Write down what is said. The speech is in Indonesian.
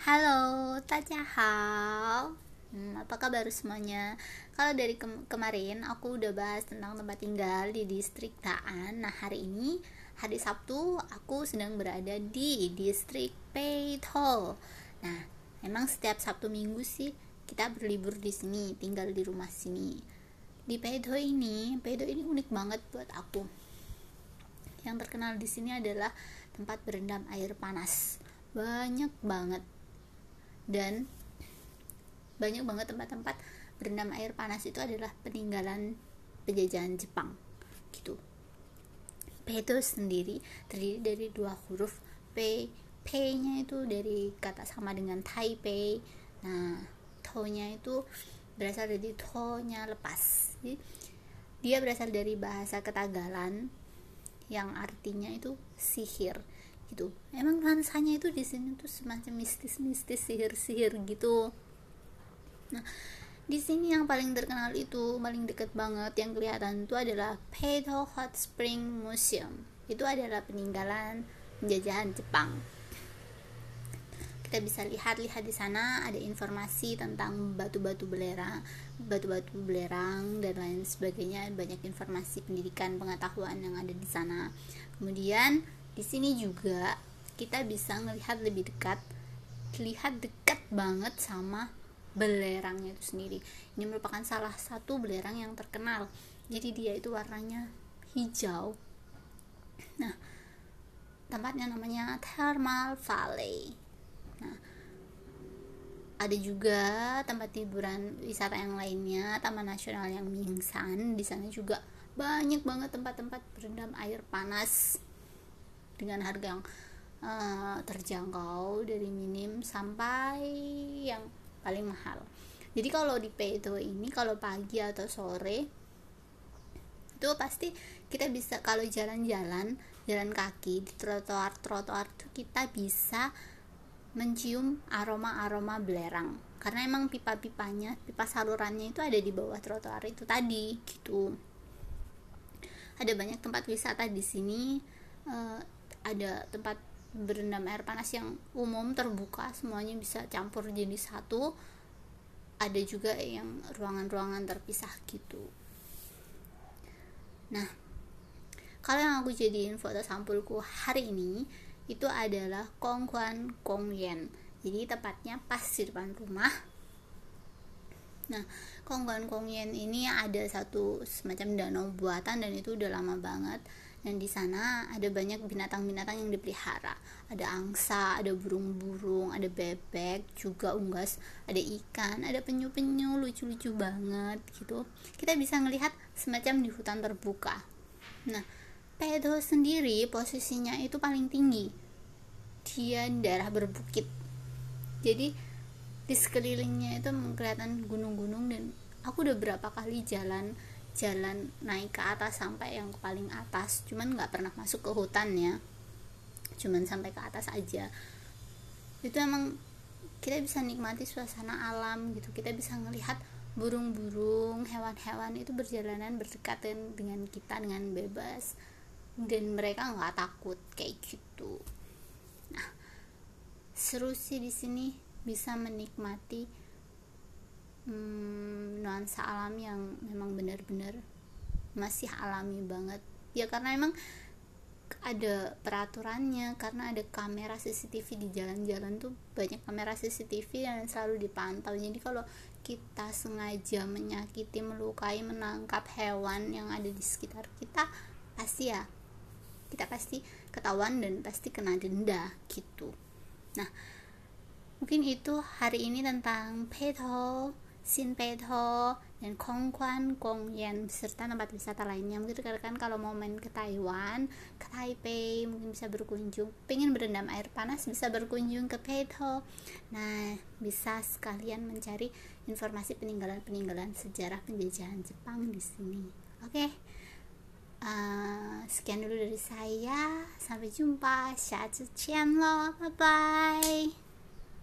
Halo, hao. Hmm, apa kabar semuanya? Kalau dari ke kemarin aku udah bahas tentang tempat tinggal di distrik Taan. Nah, hari ini hari Sabtu aku sedang berada di distrik Peitho. Nah, emang setiap Sabtu Minggu sih kita berlibur di sini, tinggal di rumah sini. Di Peitho ini, Peitho ini unik banget buat aku. Yang terkenal di sini adalah tempat berendam air panas. Banyak banget dan banyak banget tempat-tempat berendam air panas itu adalah peninggalan penjajahan Jepang gitu. Peto sendiri terdiri dari dua huruf. P P nya itu dari kata sama dengan Taipei nah To nya itu berasal dari To nya lepas. Jadi, dia berasal dari bahasa Ketagalan yang artinya itu sihir gitu. Emang nuansanya itu di sini tuh semacam mistis-mistis sihir-sihir gitu. Nah di sini yang paling terkenal itu paling deket banget yang kelihatan itu adalah Pedo Hot Spring Museum. Itu adalah peninggalan penjajahan Jepang. Kita bisa lihat-lihat di sana ada informasi tentang batu-batu belerang, batu-batu belerang dan lain sebagainya, banyak informasi pendidikan pengetahuan yang ada di sana. Kemudian di sini juga kita bisa melihat lebih dekat lihat dekat banget sama belerangnya itu sendiri. Ini merupakan salah satu belerang yang terkenal. Jadi dia itu warnanya hijau. Nah tempatnya namanya Thermal Valley. Nah ada juga tempat hiburan wisata yang lainnya Taman Nasional yang Mingsan. Di sana juga banyak banget tempat-tempat berendam air panas dengan harga yang uh, terjangkau dari minim sampai yang paling mahal. Jadi kalau di Peto ini kalau pagi atau sore itu pasti kita bisa kalau jalan-jalan jalan kaki di trotoar trotoar itu kita bisa mencium aroma-aroma belerang. Karena emang pipa-pipanya pipa salurannya itu ada di bawah trotoar itu tadi gitu. Ada banyak tempat wisata di sini uh, ada tempat berendam air panas yang umum terbuka semuanya bisa campur jadi satu. Ada juga yang ruangan-ruangan terpisah gitu. Nah kalau yang aku jadiin foto sampulku hari ini itu adalah Kongguan Kongyen jadi tepatnya pas di depan rumah. Nah Kongguan Kongyen ini ada satu semacam danau buatan dan itu udah lama banget dan di sana ada banyak binatang-binatang yang dipelihara. Ada angsa ada burung-burung ada bebek juga unggas ada ikan ada penyu-penyu lucu-lucu banget gitu. Kita bisa melihat semacam di hutan terbuka. Nah pedo sendiri posisinya itu paling tinggi. Dia di daerah berbukit. Jadi di sekelilingnya itu kelihatan gunung-gunung dan aku udah berapa kali jalan jalan naik ke atas sampai yang paling atas. Cuman nggak pernah masuk ke hutan ya. Cuman sampai ke atas aja. Itu emang kita bisa nikmati suasana alam gitu. Kita bisa ngelihat burung-burung hewan-hewan itu berjalanan berdekatan dengan kita dengan bebas. Dan mereka nggak takut kayak gitu. Nah seru sih di sini bisa menikmati hmm, nuansa alam yang memang benar-benar masih alami banget. Ya karena emang ada peraturannya karena ada kamera CCTV di jalan-jalan tuh banyak kamera CCTV yang selalu dipantau. Jadi kalau kita sengaja menyakiti melukai menangkap hewan yang ada di sekitar kita pasti ya kita pasti ketahuan dan pasti kena denda gitu. Nah mungkin itu hari ini tentang peto Sinpeito dan Kongguan Gongyan serta tempat wisata lainnya mungkin rekan-rekan kalau mau main ke Taiwan ke Taipei mungkin bisa berkunjung pengen berendam air panas bisa berkunjung ke Peito nah bisa sekalian mencari informasi peninggalan-peninggalan sejarah penjajahan Jepang di sini oke okay? uh, eh, sekian dulu dari saya sampai jumpa 下次见了拜拜